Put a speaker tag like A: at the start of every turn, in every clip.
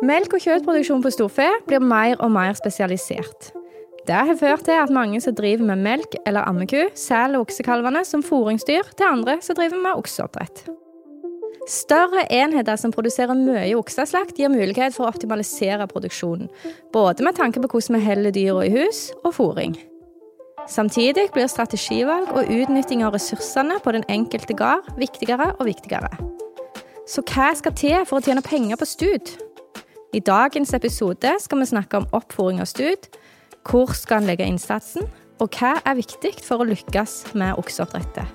A: Melk- og kjøttproduksjon på storfe blir mer og mer spesialisert. Det har ført til at mange som driver med melk eller ammeku, selger oksekalvene som fôringsdyr til andre som driver med okseoppdrett. Større enheter som produserer mye okseslakt, gir mulighet for å optimalisere produksjonen. Både med tanke på hvordan vi holder dyra i hus, og fôring. Samtidig blir strategivalg og utnytting av ressursene på den enkelte gard viktigere og viktigere. Så hva skal til for å tjene penger på stud? I dagens episode skal vi snakke om oppfòring av stud, hvor skal en legge innsatsen, og hva er viktig for å lykkes med okseoppdrettet.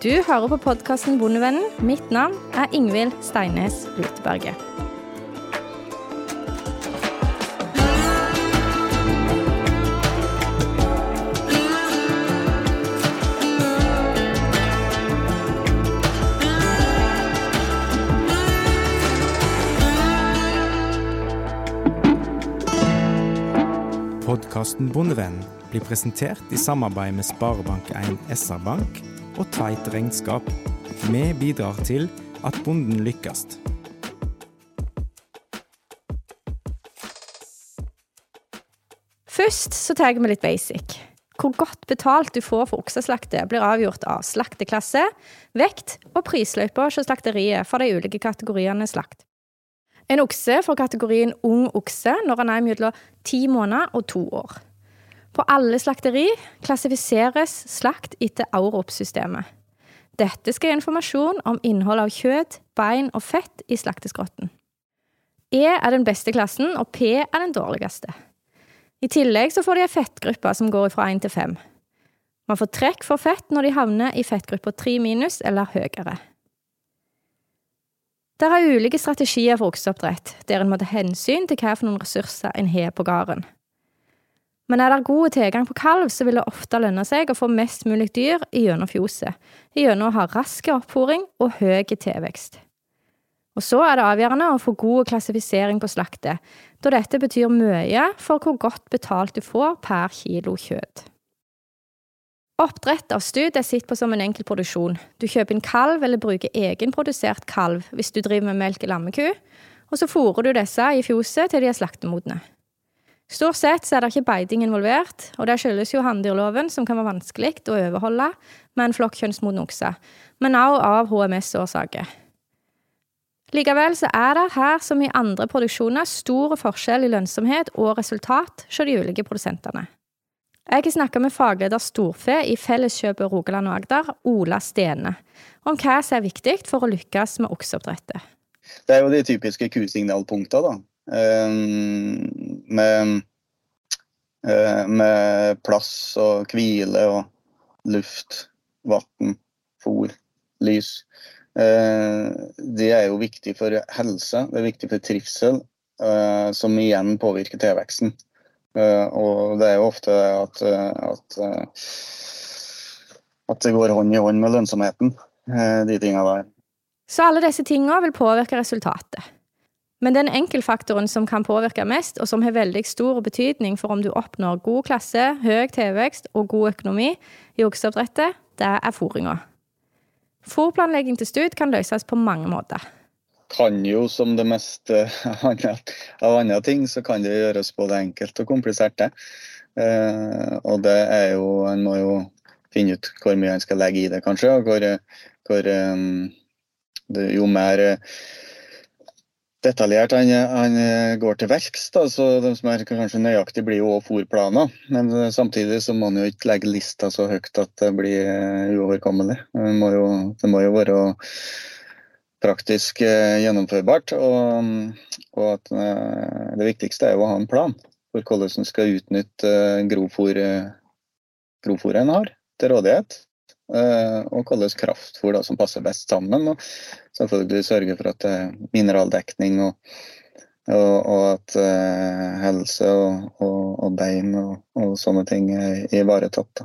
A: Du hører på podkasten Bondevennen. Mitt navn er Ingvild Steines Luteberget.
B: Podkasten Bondevennen blir presentert i samarbeid med Sparebank1 SR-Bank og Tveit Regnskap. Vi bidrar til at bonden lykkes.
A: Først så tar vi litt basic. Hvor godt betalt du får for okseslakte, blir avgjort av slakteklasse, vekt og prisløyper hos slakteriet for de ulike kategoriene slakt. En okse får kategorien ung okse når han er mellom ti måneder og to år. På alle slakteri klassifiseres slakt etter AUROP-systemet. Dette skal gi informasjon om innhold av kjøtt, bein og fett i slakteskrotten. E er den beste klassen, og P er den dårligste. I tillegg så får de ei fettgruppe som går fra 1 til 5. Man får trekk for fett når de havner i fettgruppa 3 minus eller høyere. Det er ulike strategier for okseoppdrett, der en må ta hensyn til hva for noen ressurser en har på gården. Men er det god tilgang på kalv, så vil det ofte lønne seg å få mest mulig dyr gjennom fjoset, gjennom å ha rask oppfòring og høy tilvekst. Og så er det avgjørende å få god klassifisering på slaktet, da dette betyr mye for hvor godt betalt du får per kilo kjøtt. Oppdrett av stud er sett på som en enkel produksjon. Du kjøper en kalv eller bruker egenprodusert kalv hvis du driver med melk i lammeku, og så fôrer du disse i fjoset til de er slaktemodne. Stort sett så er det ikke beiting involvert, og det skyldes jo hanndyrloven, som kan være vanskelig å overholde med en flokk kjønnsmoden okser, men også av HMS-årsaker. Likevel så er det her, som i andre produksjoner, stor forskjell i lønnsomhet og resultat hos de ulike produsentene. Jeg har snakka med fagleder storfe i Felleskjøpet Rogaland og Agder, Ola Stene, om hva som er viktig for å lykkes med okseoppdrettet.
C: Det er jo de typiske kusignalpunktene, da. Ehm, med, eh, med plass og hvile og luft, vann, fôr, lys. Eh, det er jo viktig for helse, det er viktig for trivsel, eh, som igjen påvirker tilveksten. Og det er jo ofte at, at, at det går hånd i hånd med lønnsomheten, de tinga der.
A: Så alle disse tinga vil påvirke resultatet. Men den enkeltfaktoren som kan påvirke mest, og som har veldig stor betydning for om du oppnår god klasse, høy tilvekst og god økonomi i okseoppdrettet, det er fôringa. Fôrplanlegging til stud kan løses på mange måter.
C: Kan jo som det meste av andre ting, så kan det gjøres både enkelt og komplisert. det. Eh, og det er jo En må jo finne ut hvor mye en skal legge i det, kanskje. og hvor, hvor um, det, Jo mer detaljert han, han, går til verks. Så de som er kanskje nøyaktig, blir jo òg fòrplaner. Men samtidig så må han jo ikke legge lista så høyt at det blir eh, uoverkommelig. Det må jo, det må jo være praktisk eh, gjennomførbart. Og, og at eh, det viktigste er jo å ha en plan for hvordan en skal utnytte grovfòret en har til rådighet. Eh, og hvordan kraftfôr som passer best sammen. Og selvfølgelig sørge for at er mineraldekning og, og, og at helse og, og, bein og, sånne ting er ivaretatt.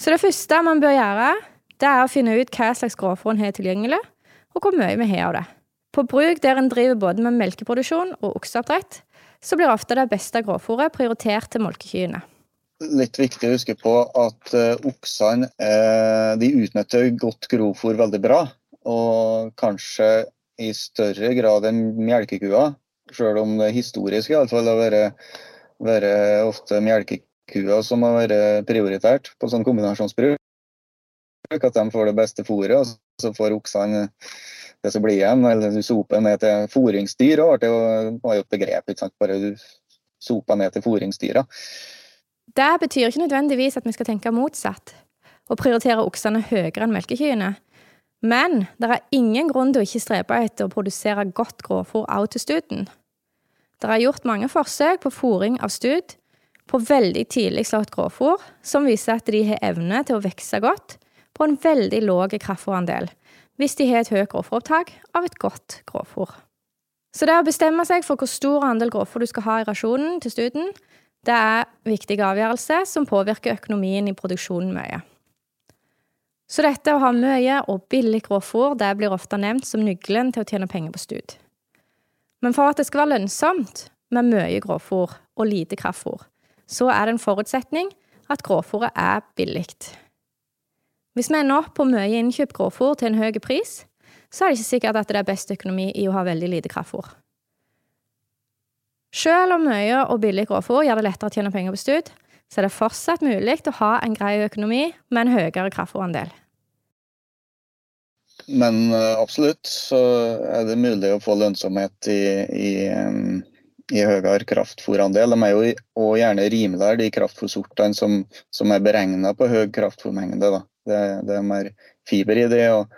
A: Så det første man bør gjøre, det er å finne ut hva slags grovfôr en har tilgjengelig, og hvor mye vi har av det. På bruk der en driver både med melkeproduksjon og okseoppdrett, så blir ofte det beste grovfôret prioritert til molkekyene
C: litt viktig å huske på at uh, oksene de utnytter godt grovfôr veldig bra. Og kanskje i større grad enn melkekua. Selv om det historisk iallfall har vært, vært ofte melkekua som har vært prioritert på sånn kombinasjonsbruk. At de får det beste fôret, og så får oksene det som blir igjen. Eller du soper ned til fôringsdyr. Det var jo et begrep. ikke sant? Bare du soper ned til fôringsdyra.
A: Det betyr ikke nødvendigvis at vi skal tenke motsatt og prioritere oksene høyere enn melkekyene. Men det er ingen grunn til å ikke strebe etter å produsere godt grovfôr også til stuten. Det er gjort mange forsøk på fôring av stud på veldig tidlig slått grovfôr, som viser at de har evne til å vokse godt på en veldig lav kraftfôrandel, hvis de har et høyt grovfòropptak av et godt grovfòr. Så det å bestemme seg for hvor stor andel grovfòr du skal ha i rasjonen til stuten, det er viktig avgjørelse som påvirker økonomien i produksjonen mye. Så dette å ha mye og billig grovfòr det blir ofte nevnt som nøkkelen til å tjene penger på stud. Men for at det skal være lønnsomt med mye grovfòr og lite kraftfôr, så er det en forutsetning at grovfòret er billig. Hvis vi ender opp på mye innkjøpt grovfôr til en høy pris, så er det ikke sikkert at det er best økonomi i å ha veldig lite kraftfôr. Selv om mye og billig grovfôr gjør det lettere å tjene penger på stud, så er det fortsatt mulig å ha en grei økonomi med en høyere kraftfôrandel.
C: Men uh, absolutt så er det mulig å få lønnsomhet i, i, um, i høyere kraftfôrandel. De er jo og gjerne rimeligere, de kraftfôrsortene som, som er beregna på høy kraftfôrmengde. Det, det, er mer fiber i det, og,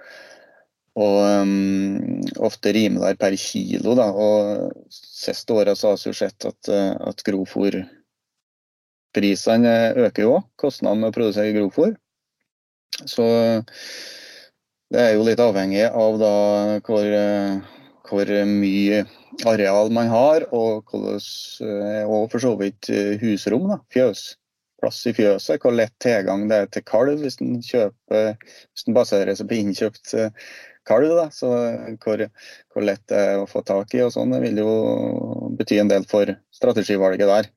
C: og um, ofte rimeligere per kilo. Da. Og Siste året så har vi sett at, uh, at grovfòrprisene øker jo òg, kostnadene med å produsere grovfòr. Så det er jo litt avhengig av da hvor, hvor mye areal man har, og, hvordan, og for så vidt husrom. da, Fjøs. Plass i fjøset. Hvor lett tilgang det er til kalv hvis en kjøper, hvis en baserer seg på innkjøpt kalv. da, så hvor, hvor lett det er å få tak i og sånn, det vil jo bety en del for strategivalget der.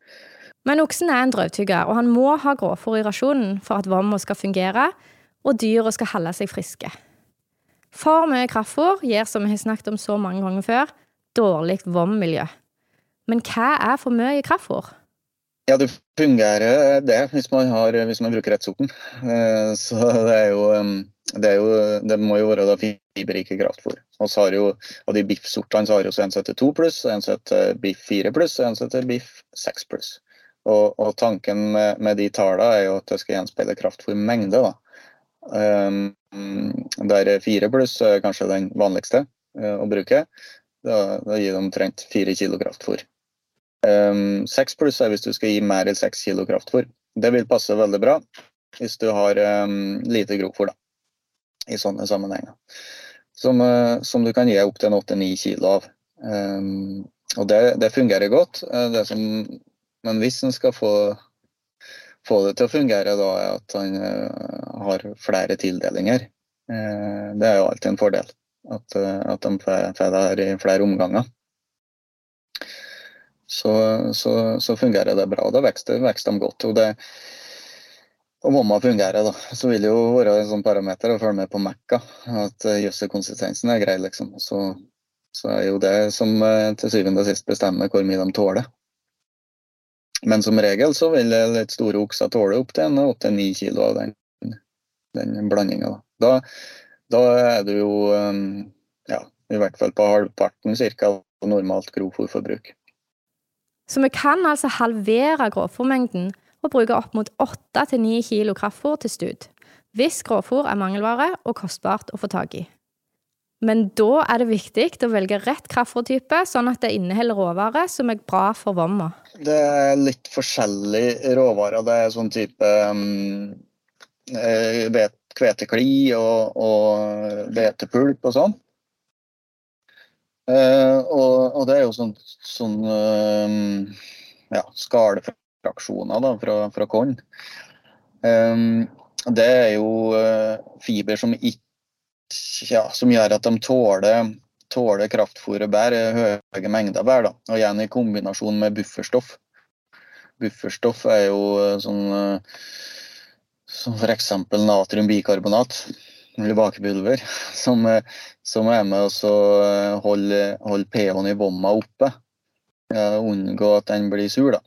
A: Men oksen er en drøvtygger, og han må ha gråfòr i rasjonen for at vomma skal fungere, og dyra skal holde seg friske. For mye kraftfôr gir, som vi har snakket om så mange ganger før, dårlig vommiljø. Men hva er for mye kraftfôr?
C: Ja, det fungerer det hvis man, har, hvis man bruker rett sorten. Eh, så det er jo det, er jo, det må jo være da fiberrike kraftfôr. Og så har jo, av de biffsortene så har jo en som heter 2 pluss, en som heter biff 4 pluss og en som heter biff 6 pluss. Og, og tanken med, med, de tallene er jo at det skal gjenspeile kraftfôrmengde. da. der 4 pluss er kanskje den vanligste å bruke. Da, da gir det omtrent 4 kilo kraftfôr. Um, seks pluss er hvis du skal gi mer enn seks kilo kraftfôr. Det vil passe veldig bra hvis du har um, lite grovfôr i sånne sammenhenger. Som, uh, som, du kan gi opptil 8-9 kilo av. Um, og det, det, fungerer godt. Uh, det som men hvis en skal få, få, det til å fungere, da er at han uh, har flere tildelinger. Det er jo alltid en fordel. At, at de får det her i flere omganger. Så, så, så fungerer det bra. Da vokser, de godt. Og det, og mamma fungerer, da, så vil det jo være en sånn parameter å følge med på Mekka. At gjødselkonsistensen er grei, liksom. Så, så, er jo det som til syvende og sist bestemmer hvor mye de tåler. Men som regel så vil litt store okser tåle opp til opptil ni kilo av den, den blandinga. Da. da, er du jo ja, i hvert fall på halvparten cirka, av normalt grovfòrforbruk.
A: Så vi kan altså halvere grovfòrmengden og bruke opp mot 8-9 kilo kraftfôr til stud, hvis grovfòr er mangelvare og kostbart å få tak i. Men da er det viktig å velge rett kraftfôrtype, sånn at det inneholder råvarer som er bra for vomma.
C: Det er litt forskjellige råvarer. Det er sånn type um, hvetekli og, og og sånn. Uh, og, og, det er jo sånn, sånn um, ja, skalefraksjoner da, fra, fra korn. Um, det er jo uh, fiber som ikke ja, som gjør at de tåler, tåler kraftfôret bedre, høye mengder bær. Og igjen i kombinasjon med bufferstoff. Bufferstoff er jo eh, sånn eh, som f.eks. natriumbikarbonat, eller bakepulver, som, eh, som, er med å holde, holde pH-en i vomma oppe. unngå at den blir sur. da.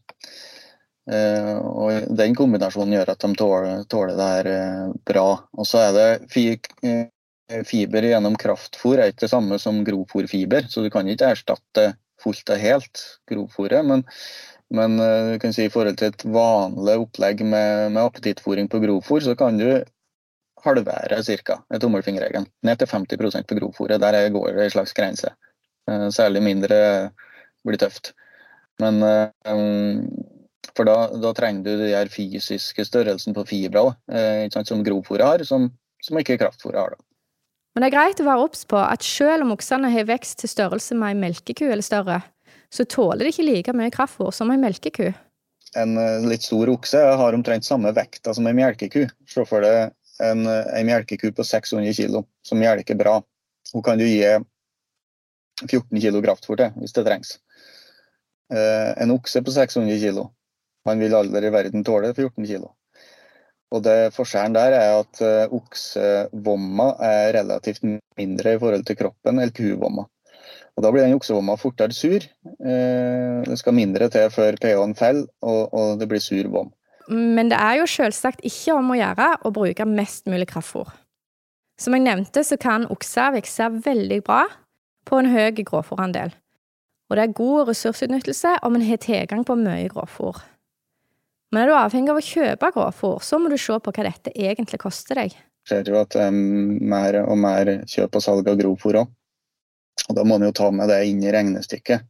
C: Eh, og Den kombinasjonen gjør at de tåler, tåler det her eh, bra. Og så er det fi, eh, fiber gjennom kraftfôr er ikke det samme som grovfòrfiber, så du kan ikke erstatte fullt og helt grovfòret. Men, men du kan si i forhold til et vanlig opplegg med, med appetittfòring på grovfòr, så kan du halvere ca. tommelfingerregelen. Ned til 50 på grovfòret. Der går det en slags grense. Særlig mindre blir tøft. Men for da, da, trenger du den fysiske størrelsen på fibra eh, som grovfòret har, som, som ikke kraftfòret har. da.
A: Men det er greit å være obs på at selv om oksene har vekst til størrelse med ei melkeku eller større, så tåler de ikke like mye kraftfôr som ei melkeku.
C: En litt stor okse har omtrent samme vekta som ei melkeku. Se for deg en, en melkeku på 600 kg som melker bra. Hun kan du gi 14 kg kraftfôr til hvis det trengs. Uh, en okse på 600 kg han vil aldri i verden tåle 14 kg. Og det Forskjellen der er at uh, oksevomma er relativt mindre i forhold til kroppen enn kuvomma. Og Da blir den oksevomma fortere sur. Uh, det skal mindre til før pH-en faller, og, og, det blir sur vom.
A: Men det er jo selvsagt ikke om å gjøre å bruke mest mulig kraftfôr. Som jeg nevnte, så kan okser vokse veldig bra på en høy grovfòrandel. Og det er god ressursutnyttelse om en har tilgang på mye grovfòr. Men er du avhengig av å kjøpe grovfôr, så må du se på hva dette egentlig koster deg.
C: Vi ser jo at det er mer og mer kjøp og salg av grovfòr òg. Og da må man jo ta med det inn i regnestykket.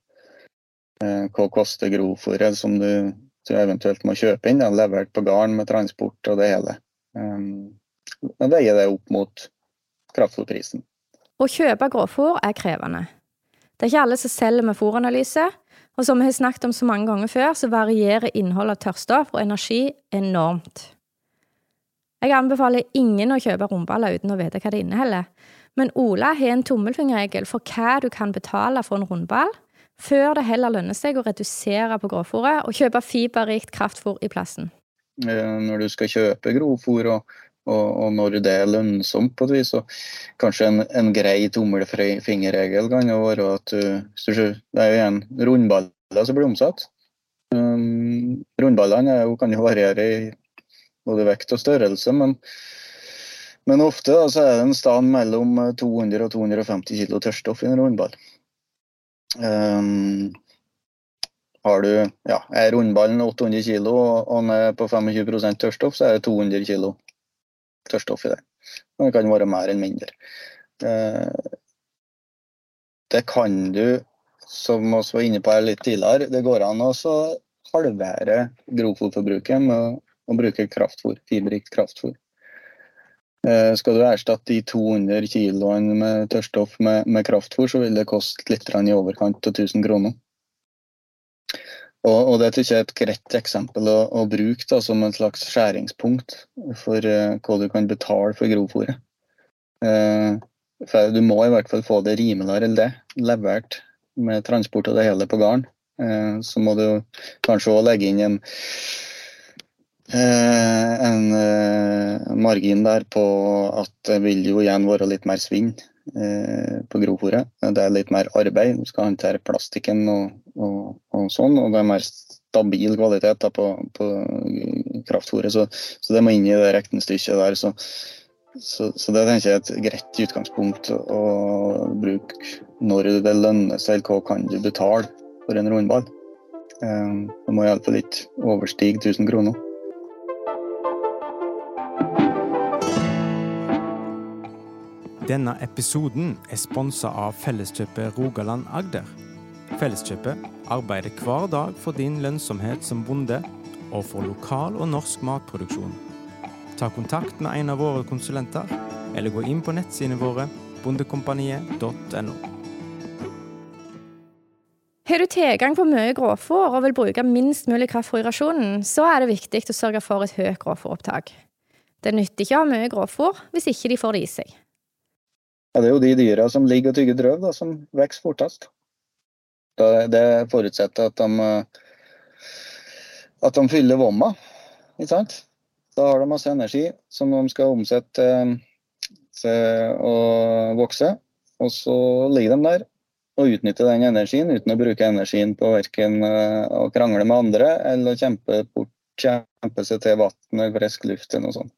C: Eh, hva koster grovfòret som du, du, eventuelt må kjøpe inn, levert på gården med transport og det hele. Um, veier det opp mot kraftfôrprisen.
A: Å kjøpe grovfôr er krevende. Det er ikke alle som selger med fôranalyse, og som vi har snakket om så mange ganger før, så varierer innholdet av tørrstoff og energi enormt. Jeg anbefaler ingen å kjøpe romballer uten å vite hva det inneholder, men Ola har en tommelfingerregel for hva du kan betale for en rundball, før det heller lønner seg å redusere på grovfòret og kjøpe fiberrikt kraftfôr i plassen.
C: Når du skal kjøpe grovfòr og, og, og, når det er lønnsomt på et vis, så kanskje en, en grei tommelfingerregel kan være at du, det er jo en rundball som blir omsatt. Um, rundballene kan jo variere i både vekt og størrelse, men, men ofte da, er det en stand mellom 200 og 250 kg tørrstoff i en rundball. Um, har du, ja, Er rundballen 800 kg og den er på 25% tørrstoff, så er det 200 kg tørrstoff i det. Men det kan være mer enn mindre. Uh, det kan du som vi var inne på her litt tidligere, det går an å halvere grovfòrforbruket med å bruke kraftfôr, fiberrikt kraftfôr. Eh, skal du erstatte de 200 kiloene med tørrstoff med, med kraftfôr, så vil det koste litt i overkant av 1000 kroner. Og, og Det er et greit eksempel å, å bruke da, som en slags skjæringspunkt for uh, hva du kan betale for grovfòret. Uh, du må i hvert fall få det rimeligere enn det levert med transport og det hele på gården. Uh, så må du kanskje òg legge inn en, en eh, margin der på at det vil jo igjen være litt mer svinn på grovfòret. Det er litt mer arbeid. Du skal håndtere plastikken og, og, og, sånn. Og det er mer stabil kvalitet da, på, på kraftfòret. Så, så, det må inn i det regnestykket der. Så, så, så, det tenker jeg er et greit utgangspunkt å bruke når det lønner seg. Hva kan du betale for en rundball? Eh, det må iallfall ikke overstige 1000 kroner.
B: Denne episoden er sponsa av Felleskjøpet Rogaland Agder. Felleskjøpet arbeider hver dag for din lønnsomhet som bonde, og for lokal og norsk matproduksjon. Ta kontakt med en av våre konsulenter, eller gå inn på nettsidene våre bondekompaniet.no.
A: Har du tilgang på mye gråfòr og vil bruke minst mulig kraftfôr i rasjonen, så er det viktig å sørge for et høyt gråfòropptak. Det nytter ikke å ha mye gråfòr hvis ikke de får det i seg.
C: Ja, det er jo de dyra som ligger og tygger drøv, da, som vokser fortest. Det forutsetter at de, at de fyller vomma. Ikke sant? Da har de masse energi som de skal omsette til å vokse. Og så ligger de der og utnytter den energien uten å bruke energien på verken å krangle med andre eller kjempe, bort, kjempe seg til vann eller frisk luft eller noe sånt.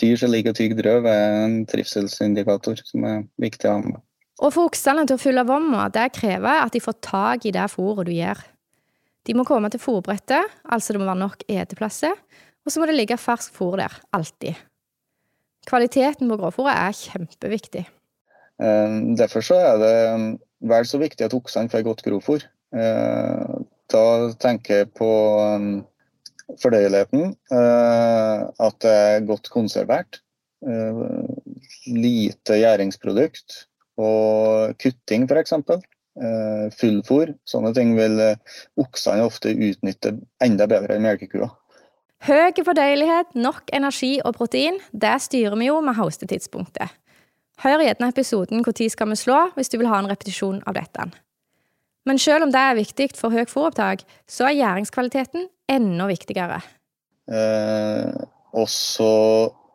C: Dyr som ligger og tygger drøv er en trivselsindikator som er viktig å ha med.
A: Å for oksene til å fylle vomma, det krever at de får tak i det fôret du gir. De må komme til fôrbrettet, altså det må være nok eteplasser, og så må det ligge ferskt fôr der, alltid. Kvaliteten på grovfôret er kjempeviktig.
C: Eh, derfor så er det um, vel så viktig at oksene får godt grovfôr. Eh, da tenker jeg på um, fordøyeligheten, eh, at det er godt konservert, lite gjæringsprodukt og kutting f.eks. Fullfôr. Sånne ting vil oksene ofte utnytte enda bedre enn melkekua.
A: Høy fordøyelighet, nok energi og protein, det styrer vi jo med haustetidspunktet. Hør gjerne episoden 'Når skal vi slå?' hvis du vil ha en repetisjon av dette. Men selv om det er viktig for høyt fôropptak, så er gjæringskvaliteten enda viktigere.
C: Eh, og så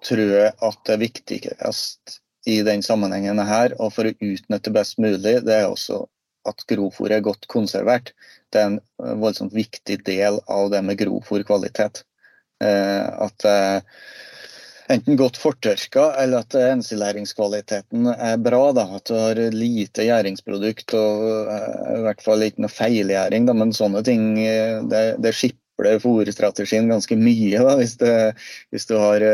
C: tror jeg at det viktigste i den sammenhengen her, og for å utnytte best mulig, det er også at grovfôr er godt konservert. Det er en voldsomt viktig del av det med grovfòrkvalitet. Eh, det enten godt fortørka, eller at ensilæringskvaliteten er bra. Da. At du har lite gjæringsprodukt og eh, i hvert fall ikke noe feilgjæring. Men sånne ting eh, det, det skipler fôrstrategien ganske mye da, hvis, det, hvis, du har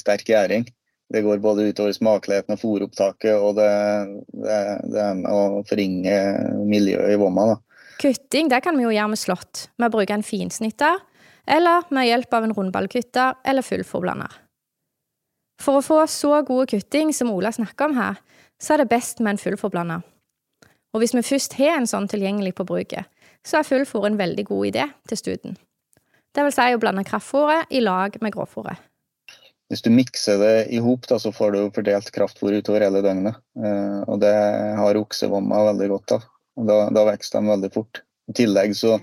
C: sterk gjæring. Det går både utover smakeligheten og fôropptaket, og det, det, det er med å forringe miljøet i vomma. Da.
A: Kutting det kan vi jo gjøre med slått, med å bruke en finsnitter eller med hjelp av en rundballkutter eller fullforblander. For å få så god kutting som Ola snakker om her, så er det best med en fullforblanda. Og hvis vi først har en sånn tilgjengelig på bruket, så er fullfòr en veldig god idé til studen. Det vil si å blande kraftfòret i lag med grovfòret.
C: Hvis du mikser det i hop, så får du fordelt kraftfòr utover hele døgnet. Eh, og det har oksevomma veldig godt av. Da, da vokser de veldig fort. I tillegg så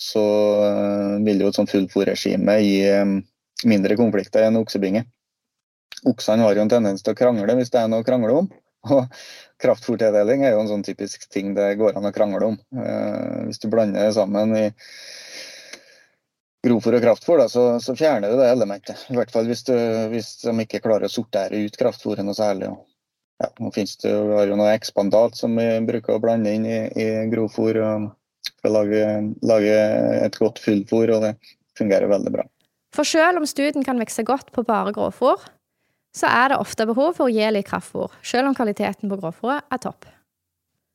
C: så eh, vil jo et sånt fullfòrregime gi eh, mindre konflikter enn oksebinge. Oksene har jo en tendens til å krangle hvis det er noe å krangle om. Og kraftfòrtildeling er jo en sånn typisk ting det går an å krangle om. Eh, hvis du blander det sammen i grovfòr og kraftfòr, så, så, fjerner du det elementet. I hvert fall hvis, du, hvis de ikke klarer å sortere ut kraftfòret noe særlig. Ja, nå finnes det jo, har jo noe ekspandat som vi bruker å blande inn i, i grovfòr. For å lage, lage et godt fullfòr, og det fungerer veldig bra.
A: For selv om stuten kan vokse godt på bare grovfôr, så er det ofte behov for å gi litt kraftfôr, selv om kvaliteten på grovfôret er topp.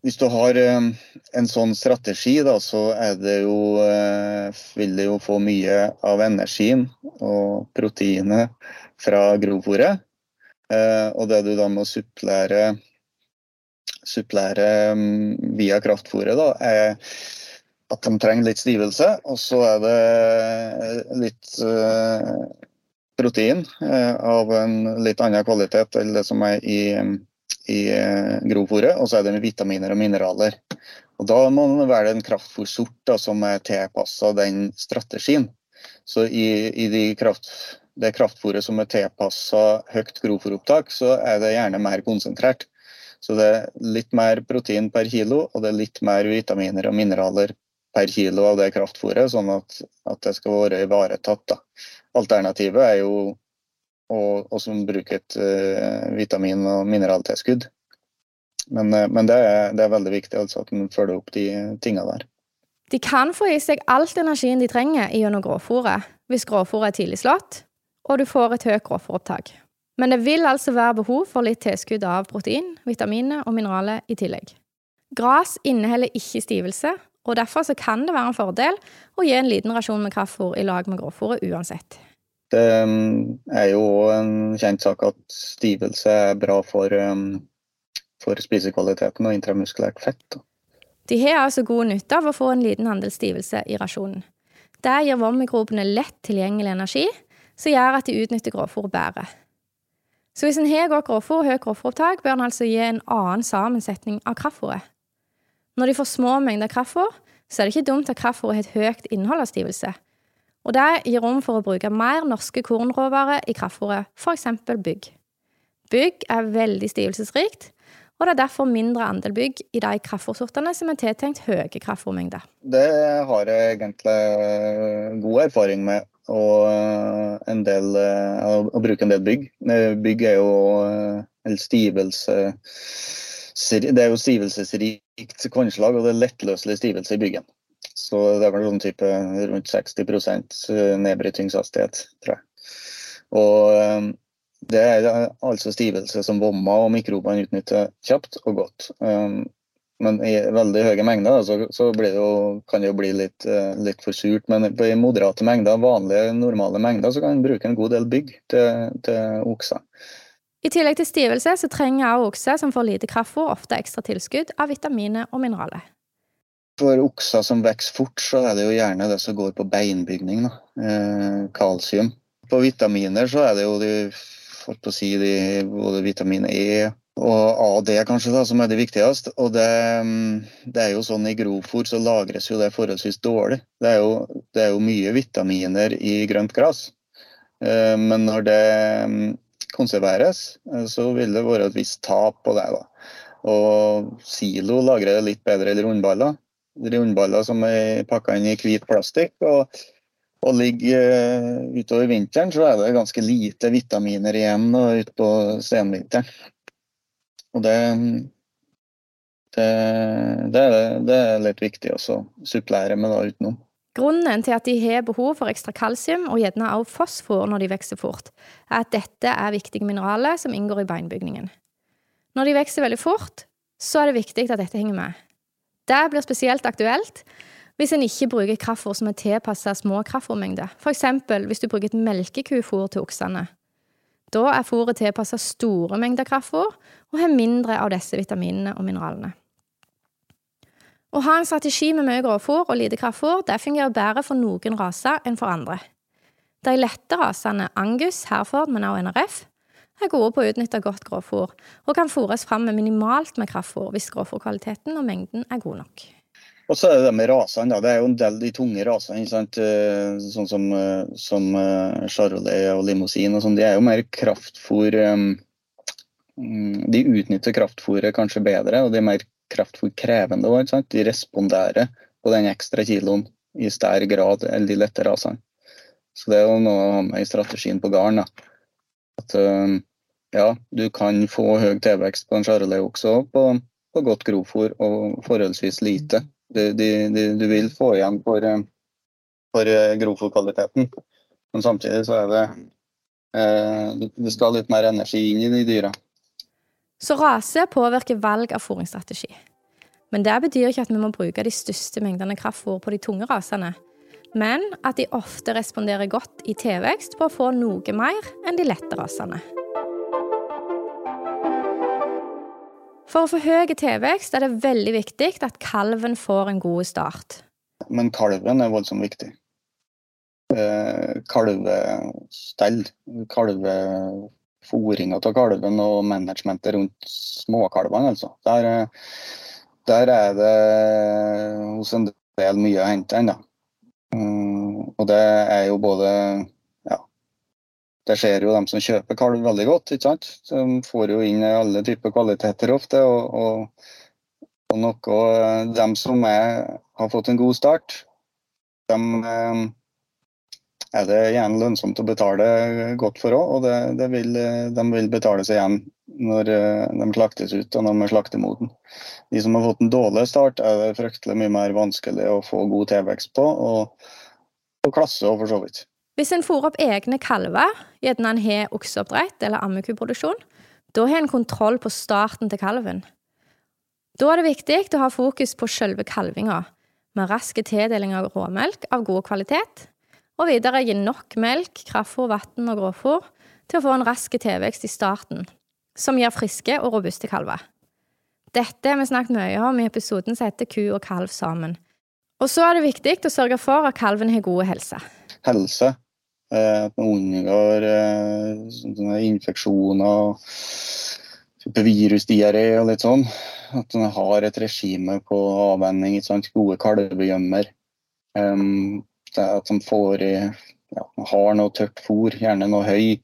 C: Hvis du har eh, en sånn strategi, da, så det jo, eh, vil det jo få mye av energien og proteinet fra grovfôret. Eh, og det du da må supplere, supplere mm, via kraftfôret, da, er at de trenger litt stivelse. Og så er det litt protein uh, av en litt annen kvalitet enn det som er i, i uh, grovfòret. Og så er det med vitaminer og mineraler. Og Da må man velge en kraftfòrsort som er tilpassa den strategien. Så i, i de kraft, det kraftfòret som er tilpassa høyt grovfòropptak, så er det gjerne mer konsentrert. Så det er litt mer protein per kilo, og det er litt mer vitaminer og mineraler per kilo av det kraftfôret, sånn at, at det skal være ivaretatt. Da. Alternativet er jo å, å bruke et uh, vitamin- og mineraltilskudd. Men, uh, men det, er, det, er, veldig viktig altså, at en følger opp de tingene der.
A: De kan få i seg alt energien de trenger gjennom gråfòret, hvis gråfòret er tidlig slått, og du får et høyt gråfòropptak. Men det vil altså være behov for litt tilskudd av protein, vitaminer og mineraler i tillegg. Gras inneholder ikke stivelse, og Derfor så kan det være en fordel å gi en liten rasjon med kraftfôr i lag med grovfôret uansett.
C: Det um, er jo en kjent sak at stivelse er bra for, um, for spisekvaliteten og intramuskulært fett.
A: De har altså god nytte av å få en liten handel stivelse i rasjonen. Det gir vommikropene lett tilgjengelig energi, som gjør at de utnytter grovfôret bedre. Så hvis en har godt grovfôr og høyt grovfòropptak, bør en altså gi en annen sammensetning av kraftfôret. Når de får små mengder kraftfôr, så er det ikke dumt at kraftfôret har et høyt innhold av stivelse. Og det gir rom for å bruke mer norske kornråvarer i kraftfôret, f.eks. bygg. Bygg er veldig stivelsesrikt, og det er derfor mindre andel bygg i de kraftfôrsortene som er tiltenkt høye kraftfôrmengder.
C: Det har jeg egentlig god erfaring med. Og en del, å bruke en del bygg. Bygg er jo eller stivelse Det er jo stivelsesrikt kornslag, og det er lettløselig stivelse i byggen. Så det er vel sånn type rundt 60 nedbrytingshastighet, tror jeg. Og det er altså stivelse som vommer og mikrobene utnytter kjapt og godt. Um, men i veldig høye mengder så, så det jo, kan det jo bli litt, litt, for surt. Men i moderate mengder, vanlige, normale mengder, så kan en bruke en god del bygg til, til okser.
A: I tillegg til stivelse så trenger også okser som får lite kraftfôr, ofte ekstra tilskudd av vitaminer og mineraler.
C: For okser som vokser fort, så er det jo gjerne det som går på beinbygning. Eh, kalsium. På vitaminer så er det jo de for å si, de, både vitamin E og A og D kanskje da, som er det viktigste. Og det, mm, det, er jo sånn i grovfôr så lagres jo det forholdsvis dårlig. Det er jo, det er jo mye vitaminer i grønt gress. Eh, men når det mm, konserveres, eh, så vil det være et visst tap på det. da. Og Silo lagrer det litt bedre enn rundballer. Rundballer som er pakka inn i hvit plastikk. og og ligger eh, utover vinteren, så er det ganske lite vitaminer igjen utpå senvinteren. Og det, det, det, er, det, er, litt viktig å supplere med da utenom.
A: Grunnen til at de har behov for ekstra kalsium og gjerne også fosfor når de vokser fort, er at dette er viktige mineraler som inngår i beinbygningen. Når de vokser veldig fort, så er det viktig at dette henger med. Det blir spesielt aktuelt hvis en ikke bruker kraftfôr som er tilpasset små kraftfôrmengder, f.eks. hvis du bruker et melkekufôr til oksene. Da er fôret tilpasset store mengder kraftfôr og har mindre av disse vitaminene og mineralene. Å ha en strategi med mye grovfòr og lite kraftfòr det fungerer bedre for noen raser enn for andre. De lette rasene Angus, Herford, men også NRF, er gode på å utnytte godt grovfòr, og kan fôres fram med minimalt med kraftfòr hvis grovfòrkvaliteten og mengden er god nok.
C: Og så er det det med rasene. Det er jo en del de tunge rasene. Eh, sånn som, eh, som eh, Charolais og limousin og sånn. De er jo mer kraftfôr mm, De utnytter kraftfôret kanskje bedre, og de er mer kraftfôrkrevende òg. De responderer på den ekstra kiloen i større grad enn de lette rasene. Så det er jo noe å ha med i strategien på gården. At ja, du kan få høy tilvekst på en charolais også på, på godt grovfòr og forholdsvis lite. De, de, de, du vil få igjen for, for eh, grovfòrkvaliteten. Men samtidig så er det eh, Det skal litt mer energi inn i de dyra.
A: Så rase påvirker valg av fôringsstrategi. Men det betyr ikke at vi må bruke de største mengdene kraftfôr på de tunge rasene, men at de ofte responderer godt i tilvekst på å få noe mer enn de lette rasene. For å få høy tilvekst er det veldig viktig at kalven får en god start.
C: Men kalven er voldsomt viktig. Kalvestell, kalvestell, kalvefòringa av kalven og managementet rundt småkalvene, altså. Der, der, er det hos en del mye å hente ennå. Mm, og det er jo både Ja, det ser jo dem som kjøper kalv veldig godt. ikke sant? De får jo inn alle typer kvaliteter ofte. Og, og, og noe dem som er, har fått en god start, dem eh, er det gjerne lønnsomt å betale godt for òg. Og det, det vil, de vil betale seg igjen når eh, de slaktes ut og når de er slaktemoden. De som har fått en dårlig start, er det fryktelig mye mer vanskelig å få god tilvekst på. Og, og klasse òg, for så vidt.
A: Hvis en fôrer opp egne kalver, gjerne en har okseoppdrett eller ammekuproduksjon, da har en kontroll på starten til kalven. Da er det viktig å ha fokus på selve kalvinga, med rask tildeling av råmelk av god kvalitet, og videre gi nok melk, kraftfôr, vann og grovfôr til å få en rask tilvekst i starten, som gir friske og robuste kalver. Dette har vi snakket mye om i episoden som heter Ku og kalv sammen. Og så er det viktig å sørge for at kalven har god helse.
C: Helse Eh, at man unngår infeksjoner infeksjoner, virusdiaré og litt sånn. At man har et regime på avvenning, gode kalvegjemmer. Um, at de får ja, har noe tørt fôr, gjerne noe høy,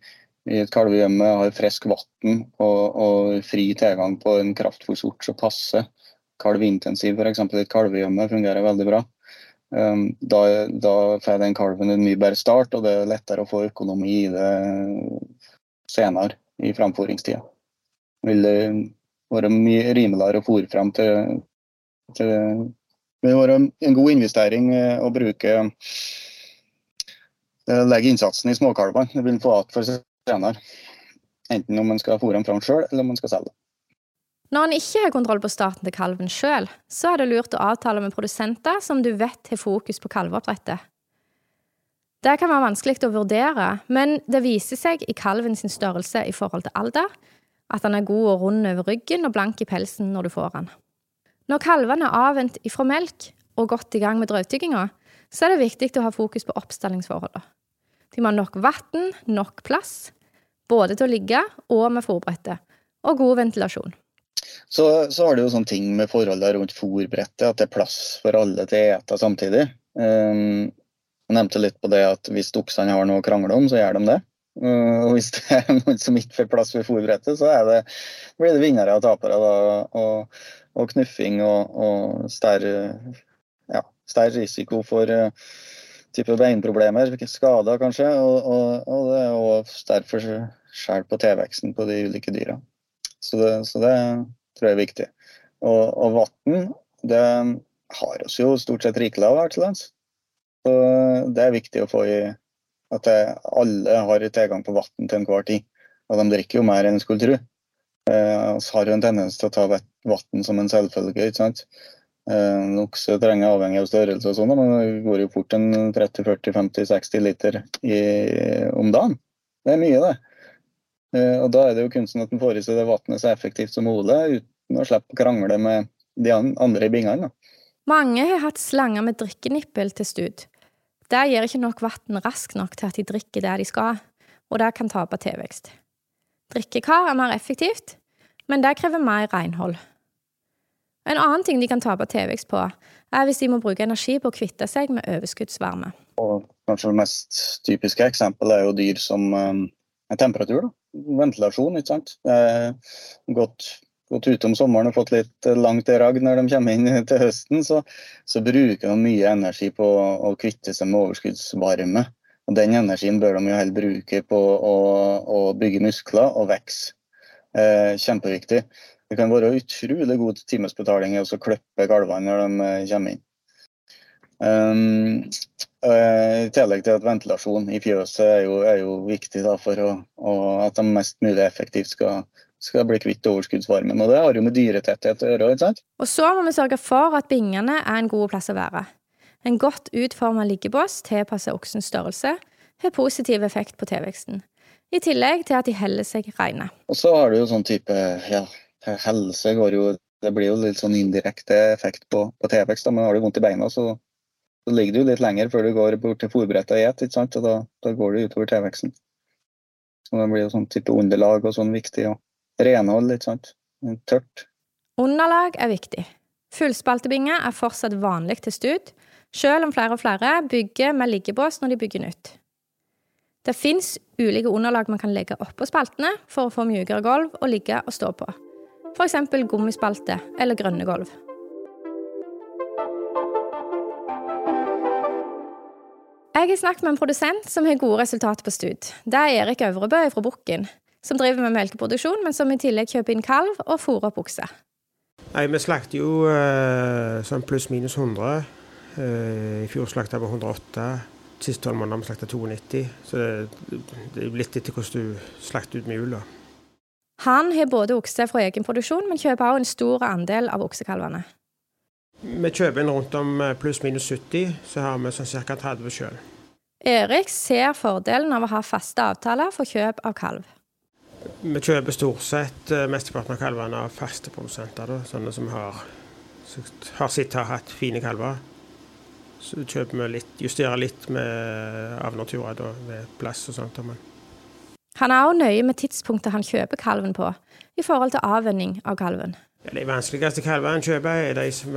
C: i et kalvehjemme, har frisk vann og, og, fri tilgang på en kraftfôrsort som passer kalvintensiv, f.eks. et kalvehjemme fungerer veldig bra. Um, da, da får den kalven en mye bedre start, og det er lettere å få økonomi i det senere i framføringstida. Det være mye rimeligere å fôre frem til, til Det vil være en god investering eh, å bruke eh, legge innsatsen i småkalvene. Det vil få igjen for senere. Enten om man skal fôre dem fram sjøl, eller om man skal selge dem.
A: Når en ikke har kontroll på starten til kalven sjøl, så er det lurt å avtale med produsenter som du vet har fokus på kalveoppdrettet. Det kan være vanskelig å vurdere, men det viser seg i kalven sin størrelse i forhold til alder, at han er god og rund over ryggen og blank i pelsen når du får han. Når kalvene er avvent ifra melk og godt i gang med drøvtygginga, så er det viktig å ha fokus på oppstallingsforholdene. De må ha nok vann, nok plass, både til å ligge og med fòrbrettet, og god ventilasjon.
C: Så, så har det jo sånne ting med forholdene rundt fòrbrettet, at det er plass for alle til å ete samtidig. Um, jeg nevnte litt på det at hvis oksene har noe å krangle om, så gjør de det. Uh, og hvis det er noen som ikke får plass ved fòrbrettet, så det, blir det vinnere og tapere. Da, og, og, knuffing og, og større, ja, større risiko for uh, type beinproblemer, skader kanskje. Og, og, og det er òg sterk forskjell på tilveksten på de ulike dyra. Så det, så det tror jeg er viktig. Og, og vann, det har oss jo stort sett rikelig av her til lands. Så det er viktig å få i at alle har tilgang på vann til enhver tid. Og de drikker jo mer enn en skulle tro. Eh, har jo en tendens til å ta vann som en selvfølge. ikke sant? Eh, trenger avhengig av størrelse og sånn, men det går jo fort en 30-40-50-60 liter i, om dagen. Det er mye, det. Eh, og da er det jo kunsten at en får i seg det vannet så effektivt som mulig, uten å slippe å krangle med de andre i bingene.
A: Mange har hatt slanger med drikkenippel til stud. Det gir ikke nok vann raskt nok til at de drikker det de skal, og det kan tape tilvekst. Drikkekar er mer effektivt, men det krever mer renhold. En annen ting de kan tape tilvekst på, er hvis de må bruke energi på å kvitte seg med overskuddsvarme.
C: Og kanskje det mest typiske eksempelet er jo dyr som er temperatur. Da. Ventilasjon, ikke sant. Gått, gått ute om sommeren og fått litt langt i ragg når de kommer inn til høsten, så, så bruker de mye energi på å kvitte seg med overskuddsvarme. Og Den energien bør de jo heller bruke på å, å bygge muskler og vokse. Eh, kjempeviktig. Det kan være utrolig god timesbetaling i å klippe kalvene når de eh, kommer inn. Um, uh, I tillegg til at ventilasjon i fjøset er jo, er jo viktig da, for å, å, at de mest mulig effektivt skal, skal bli kvitt overskuddsvarmen. Og det har jo med dyretetthet å gjøre. ikke sant?
A: Og så må vi sørge for at bingene er en god plass å være. En godt utforma liggebås tilpasset oksens størrelse har positiv effekt på tilveksten. I tillegg til at de heller seg reine.
C: Og så har du jo sånn type ja, helse går jo Det blir jo litt sånn indirekte effekt på, på tilvekst. Men har du vondt i beina, så, så, ligger du litt lenger før du går bort til fòrbrettet og spiser, og da, da, går du utover tilveksten. Så det blir jo sånn type underlag og sånn viktig. Og renhold, ikke sant. Tørt.
A: Underlag er viktig. Fullspaltebinge er fortsatt vanlig til stud, selv om flere og flere bygger med liggebås når de bygger nytt. Det fins ulike underlag man kan legge oppå spaltene for å få mjukere gulv å ligge og stå på f.eks. gummispalte eller grønne gulv. Jeg har snakket med en produsent som har gode resultater på stud. Det er Erik Øvrebø fra Bukken, som driver med melkeproduksjon, men som i tillegg kjøper inn kalv og fôrer opp okse.
D: Nei, Vi slakter jo uh, sånn pluss-minus 100. Uh, eh, I fjor slakta vi 108. Siste tolv måneder har vi slakta 92. Så det, er litt etter hvordan du slakter ut med jula.
A: Han har både okse fra egen produksjon, men kjøper også en stor andel av oksekalvene.
D: Vi kjøper inn rundt om eh, pluss-minus 70, så har vi sånn ca. 30 sjøl.
A: Erik ser fordelen av å ha faste avtaler for kjøp av kalv.
D: Vi kjøper stort sett uh, mesteparten av kalvene av faste produsenter, da, sånne som har, har sitt har hatt fine kalver. Så kjøper vi litt, justerer litt med avnaturer ved plass og sånt. Men
A: han er også nøye med tidspunktet han kjøper kalven på, i forhold til avvenning av kalven.
D: Ja, de vanskeligste kalvene han kjøper, er de som,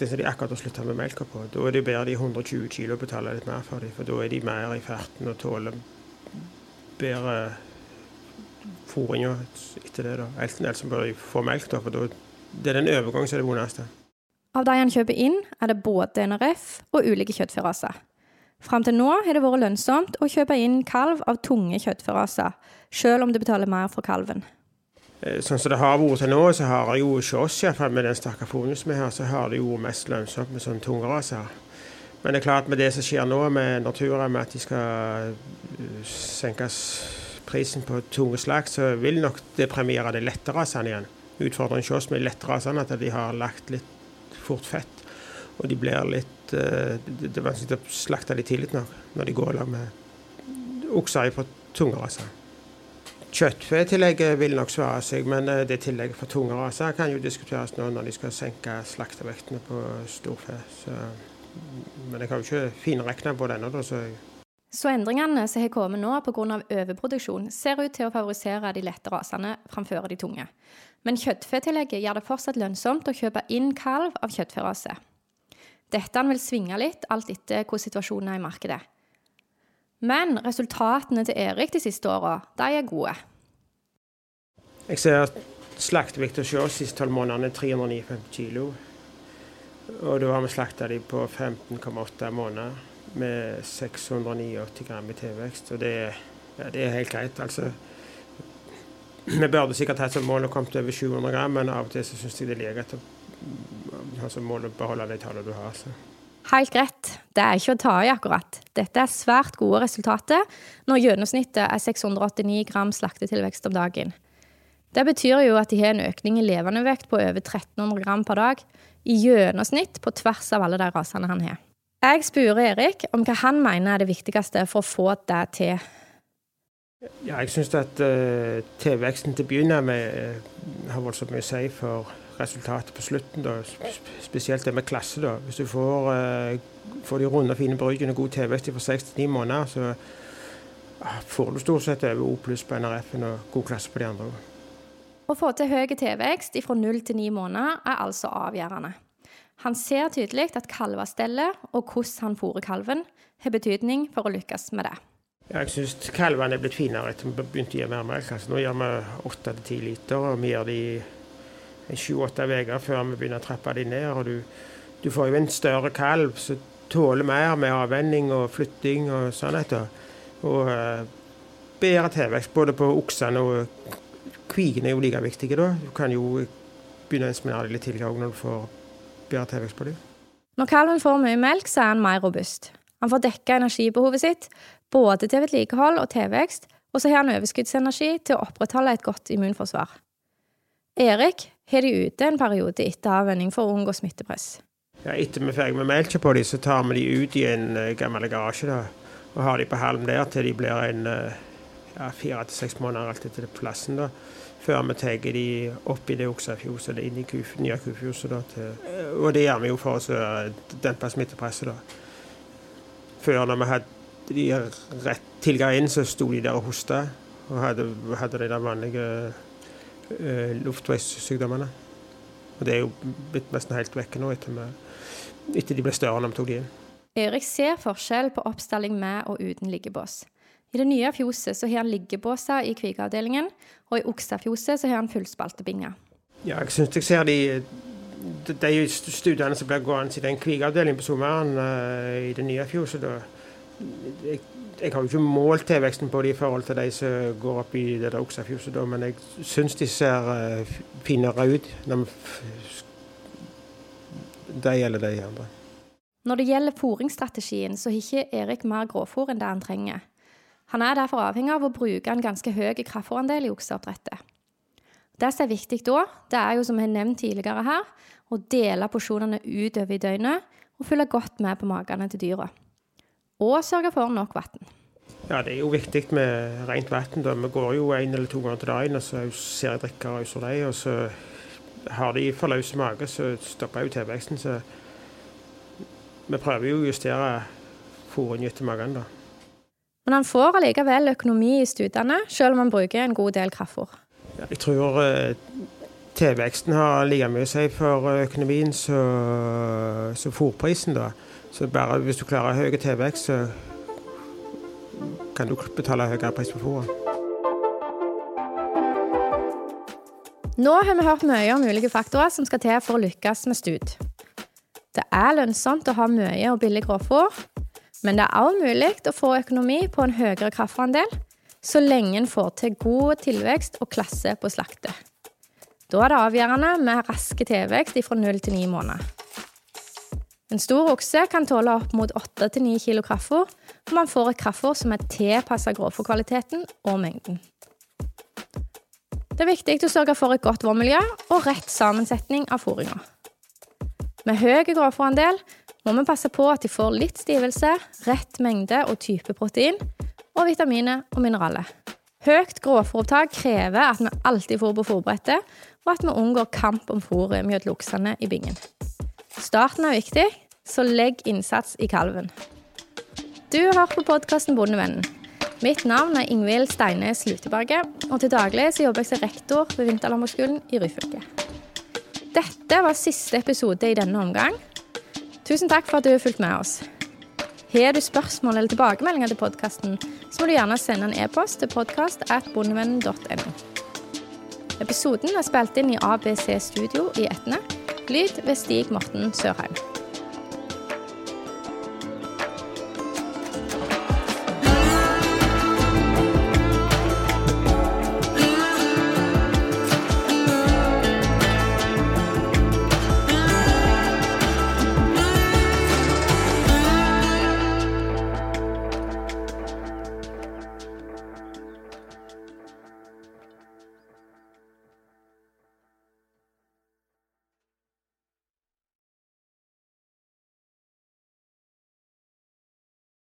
D: de som de akkurat har slutta med melka på. Da er det bedre de 120 kilo å betale litt mer for dem, for da er de mer i farten og tåler bedre fôringa etter det. da. Enten eller så bør de få melk, da, for da, det er den overgangen som er det vondeste.
A: Av de han kjøper inn, er det både NRF og ulike kjøttferaser. Fram til nå har det vært lønnsomt å kjøpe inn kalv av tunge kjøttferaser, selv om du betaler mer for kalven.
D: Eh, Sånn som det har vært til nå, så har det jo hos oss, iallfall med den fôringen som vi har, så har det jo mest lønnsomt med sånne tunge raser. Men det er klart med det som skjer nå med naturen, med at de skal eh, senkes prisen på tunge slag, så vil nok det premiere de lette rasene igjen. Utfordringen hos oss med de lette at de har lagt litt fort fett. Og de blir litt Det det er vanskelig å slakte dem tidlig nok når de går i lag med okser på tunge raser. Kjøttfetillegget vil nok svare seg, men eh, det tillegget for tunge raser kan jo diskuteres nå når de skal senke slaktevektene på storfe. Men jeg har jo ikke finregna på det ennå, så
A: Så endringene som har kommet nå pga. overproduksjon, ser ut til å favorisere de lette rasene framfor de tunge. Men kjøttfetillegget gjør det fortsatt lønnsomt å kjøpe inn kalv av kjøttferase. Dette vil svinge litt, alt etter hvor situasjonen er i markedet. Men resultatene til Erik de siste åra, de er gode.
D: Jeg ser at slaktevekta sjøl siste tolv månedene er 359 kilo. Og da har vi slakta de på 15,8 måneder med 689 gram i tilvekst. Og det, ja, det er helt greit, altså. Vi burde sikkert hatt som mål å komme over 700 gram, men av og til så syns jeg det er like å ha som mål å beholde de tallene du har. Så.
A: Helt greit, det er ikke å ta i akkurat. Dette er svært gode resultater når gjennomsnittet er 689 gram slaktetilvekst om dagen. Det betyr jo at de har en økning i levendevekt på over 1300 gram per dag, i gjennomsnitt på tvers av alle de rasene han har. Jeg spør Erik om hva han mener er det viktigste for å få det til.
D: Ja, jeg syns at uh, tilveksten til å begynne med uh, har voldsomt mye å si for resultatet på slutten. Da. Spesielt det med klasse. da. Hvis du får, uh, får de runde, fine bryggene god tilvekst fra seks til ni måneder, så ah, får du stort sett over O pluss på NRF-en og god klasse på de andre.
A: Å få til høy tilvekst fra 0 til 9 måneder er altså avgjørende. Han ser tydelig at kalvestellet og hvordan han fôrer kalven, har betydning for å lykkes med det.
D: Jeg syns kalvene er blitt finere etter vi begynte å gi mer melk. Altså, nå gjør vi åtte til ti liter, og vi gjør de i sju-åtte uker før vi begynner å trappe de ned. og du, du får jo en større kalv som tåler mer med avvenning og flytting og sånn. etter. Og eh, bedre tilvekst både på oksene og kvigene er jo like viktige. da. Du kan jo begynne å inseminere dem litt tidligere når du får bedre tilvekst på dem.
A: Når kalven får mye melk, så er han mer robust. Han får dekka energibehovet sitt, både til vedlikehold og tilvekst, og så har han overskuddsenergi til å opprettholde et godt immunforsvar. Erik har de ute en periode etter avvenning for å unngå smittepress.
D: Ja, etter vi er ferdig med melka på dem, så tar vi de ut i en eh, gammel garasje da, og har de på halm der til de blir en eh, ja, fire til seks måneder alt etter plassen. da, Før vi tar de opp i det oksefjoset, eller inn i nye kufjoset. eh, Og det gjør vi jo for å dempe smittepresset. da. Før når vi hadde de rett tilgang inn, så sto de der og hosta. Og hadde, hadde de der vanlige luftveissykdommene. Og det er jo blitt nesten helt vekke nå etter, vi, etter de ble større når vi tok de inn.
A: Erik ser forskjell på oppstalling med og uten liggebås. I det nye fjoset så har han liggebåser i kvigeavdelingen, og i oksefjoset så har han fullspaltebinger.
D: Ja, jeg syns jeg ser de, de, de studiene som blir gående i den kvigeavdelingen på sommeren eh, i det nye fjoset. da. Jeg, jeg har jo ikke målt tilveksten på de i forhold til de som går opp i det der oksefjuset, men jeg syns de ser eh, finere ut. Når de eller de andre.
A: Når det gjelder fôringsstrategien, så har ikke Erik mer grovfôr enn det han trenger. Han er derfor avhengig av å bruke en ganske høy kraftfôrandel i okseoppdrettet. Det som er viktig da, det er jo som jeg har nevnt tidligere her, å dele porsjonene utover i døgnet og følge godt med på magene til dyra. Og sørge for nok vann.
D: Ja, det er jo viktig med rent vann. Vi går jo en eller to ganger til dagen, og så ser jeg drikker og auser dem. Og så har de for løs mage, så stopper jo tilveksten. Så vi prøver jo å justere fôringen etter magen, da.
A: Men han får allikevel økonomi i studene, selv om han bruker en god del kraftfôr.
D: Ja, jeg tror eh, tilveksten har like mye å si for økonomien som fôrprisen, da. Så bare hvis du klarer høy tilvekst, så kan du betale høyere pris på fôret.
A: Nå har vi hørt mye om ulike faktorer som skal til for å lykkes med stud. Det er lønnsomt å ha mye og billig grovfôr, men det er også mulig å få økonomi på en høyere kraftandel, så lenge en får til god tilvekst og klasse på slaktet. Da er det avgjørende med raske tilvekst fra 0 til 9 måneder. En stor okse kan tåle opp mot 8-9 kg kraftfôr, og man får et kraftfôr som er tilpasset grovfòrkvaliteten og mengden. Det er viktig å sørge for et godt vårmiljø og rett sammensetning av fôringa. Med høy grovfòrandel må vi passe på at de får litt stivelse, rett mengde og type protein, og vitaminer og mineraler. Høyt grovfòropptak krever at vi alltid fôr på fôrbrettet, og at vi unngår kamp om fôret mellom oksene i bingen. Starten er viktig, så legg innsats i kalven. Du har på podkasten Bondevennen. Mitt navn er Ingvild Steines Luteberget, og til daglig så jobber jeg som rektor ved Vinterlandbruksskolen i Ryfylke. Dette var siste episode i denne omgang. Tusen takk for at du har fulgt med oss. Har du spørsmål eller tilbakemeldinger til podkasten, så må du gjerne sende en e-post til podkast.bondevennen.no. Episoden er spilt inn i ABC Studio i Etne. Lyd ved Stig Morten Sørheim.